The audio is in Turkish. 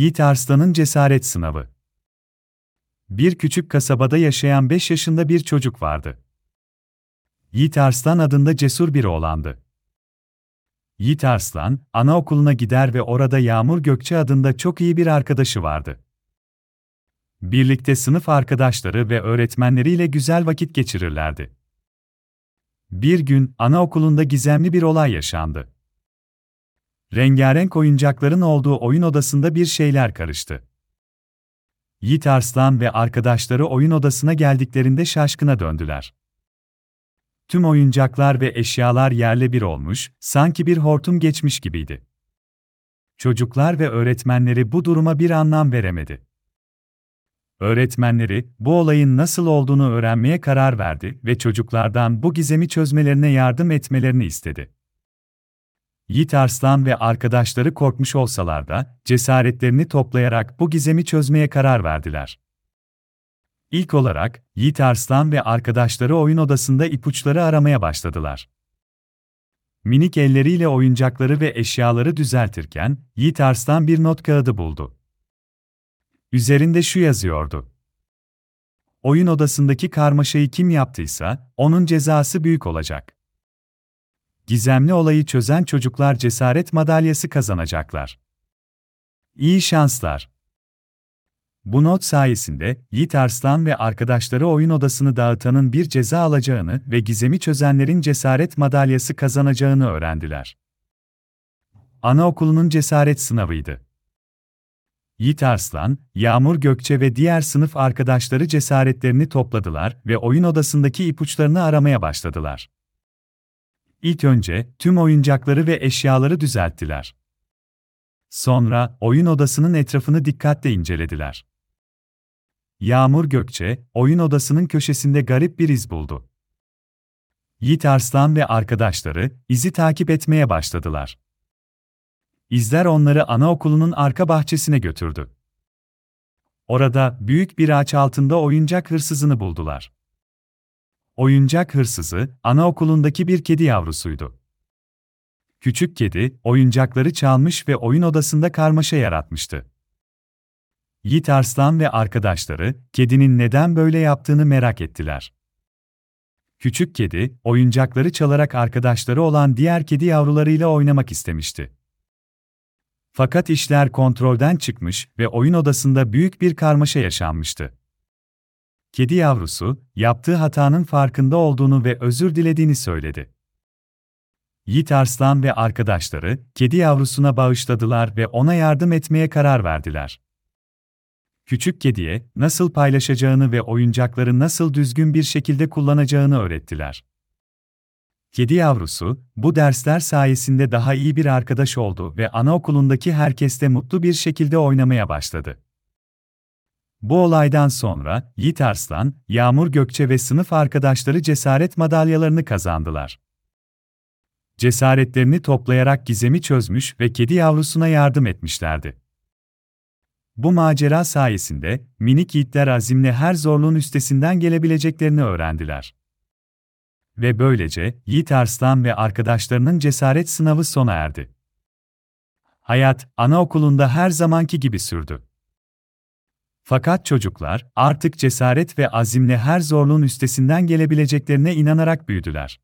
Yiğit Arslan'ın cesaret sınavı. Bir küçük kasabada yaşayan 5 yaşında bir çocuk vardı. Yiğit Arslan adında cesur bir oğlandı. Yiğit Arslan, anaokuluna gider ve orada Yağmur Gökçe adında çok iyi bir arkadaşı vardı. Birlikte sınıf arkadaşları ve öğretmenleriyle güzel vakit geçirirlerdi. Bir gün anaokulunda gizemli bir olay yaşandı. Rengarenk oyuncakların olduğu oyun odasında bir şeyler karıştı. Yiğit Arslan ve arkadaşları oyun odasına geldiklerinde şaşkına döndüler. Tüm oyuncaklar ve eşyalar yerle bir olmuş, sanki bir hortum geçmiş gibiydi. Çocuklar ve öğretmenleri bu duruma bir anlam veremedi. Öğretmenleri, bu olayın nasıl olduğunu öğrenmeye karar verdi ve çocuklardan bu gizemi çözmelerine yardım etmelerini istedi. Yiğit Arslan ve arkadaşları korkmuş olsalar da, cesaretlerini toplayarak bu gizemi çözmeye karar verdiler. İlk olarak, Yiğit Arslan ve arkadaşları oyun odasında ipuçları aramaya başladılar. Minik elleriyle oyuncakları ve eşyaları düzeltirken, Yiğit Arslan bir not kağıdı buldu. Üzerinde şu yazıyordu. Oyun odasındaki karmaşayı kim yaptıysa, onun cezası büyük olacak. Gizemli olayı çözen çocuklar cesaret madalyası kazanacaklar. İyi şanslar. Bu not sayesinde Yiğit Arslan ve arkadaşları oyun odasını dağıtanın bir ceza alacağını ve gizemi çözenlerin cesaret madalyası kazanacağını öğrendiler. Anaokulunun cesaret sınavıydı. Yiğit Arslan, Yağmur Gökçe ve diğer sınıf arkadaşları cesaretlerini topladılar ve oyun odasındaki ipuçlarını aramaya başladılar. İlk önce tüm oyuncakları ve eşyaları düzelttiler. Sonra oyun odasının etrafını dikkatle incelediler. Yağmur Gökçe, oyun odasının köşesinde garip bir iz buldu. Yiğit Arslan ve arkadaşları izi takip etmeye başladılar. İzler onları anaokulunun arka bahçesine götürdü. Orada büyük bir ağaç altında oyuncak hırsızını buldular. Oyuncak hırsızı, anaokulundaki bir kedi yavrusuydu. Küçük kedi, oyuncakları çalmış ve oyun odasında karmaşa yaratmıştı. Yiğit Arslan ve arkadaşları, kedinin neden böyle yaptığını merak ettiler. Küçük kedi, oyuncakları çalarak arkadaşları olan diğer kedi yavrularıyla oynamak istemişti. Fakat işler kontrolden çıkmış ve oyun odasında büyük bir karmaşa yaşanmıştı. Kedi yavrusu, yaptığı hatanın farkında olduğunu ve özür dilediğini söyledi. Yiğit Arslan ve arkadaşları, kedi yavrusuna bağışladılar ve ona yardım etmeye karar verdiler. Küçük kediye, nasıl paylaşacağını ve oyuncakları nasıl düzgün bir şekilde kullanacağını öğrettiler. Kedi yavrusu, bu dersler sayesinde daha iyi bir arkadaş oldu ve anaokulundaki herkesle mutlu bir şekilde oynamaya başladı. Bu olaydan sonra Yiğit Arslan, Yağmur Gökçe ve sınıf arkadaşları cesaret madalyalarını kazandılar. Cesaretlerini toplayarak gizemi çözmüş ve kedi yavrusuna yardım etmişlerdi. Bu macera sayesinde minik yiğitler azimle her zorluğun üstesinden gelebileceklerini öğrendiler. Ve böylece Yiğit Arslan ve arkadaşlarının cesaret sınavı sona erdi. Hayat, anaokulunda her zamanki gibi sürdü. Fakat çocuklar artık cesaret ve azimle her zorluğun üstesinden gelebileceklerine inanarak büyüdüler.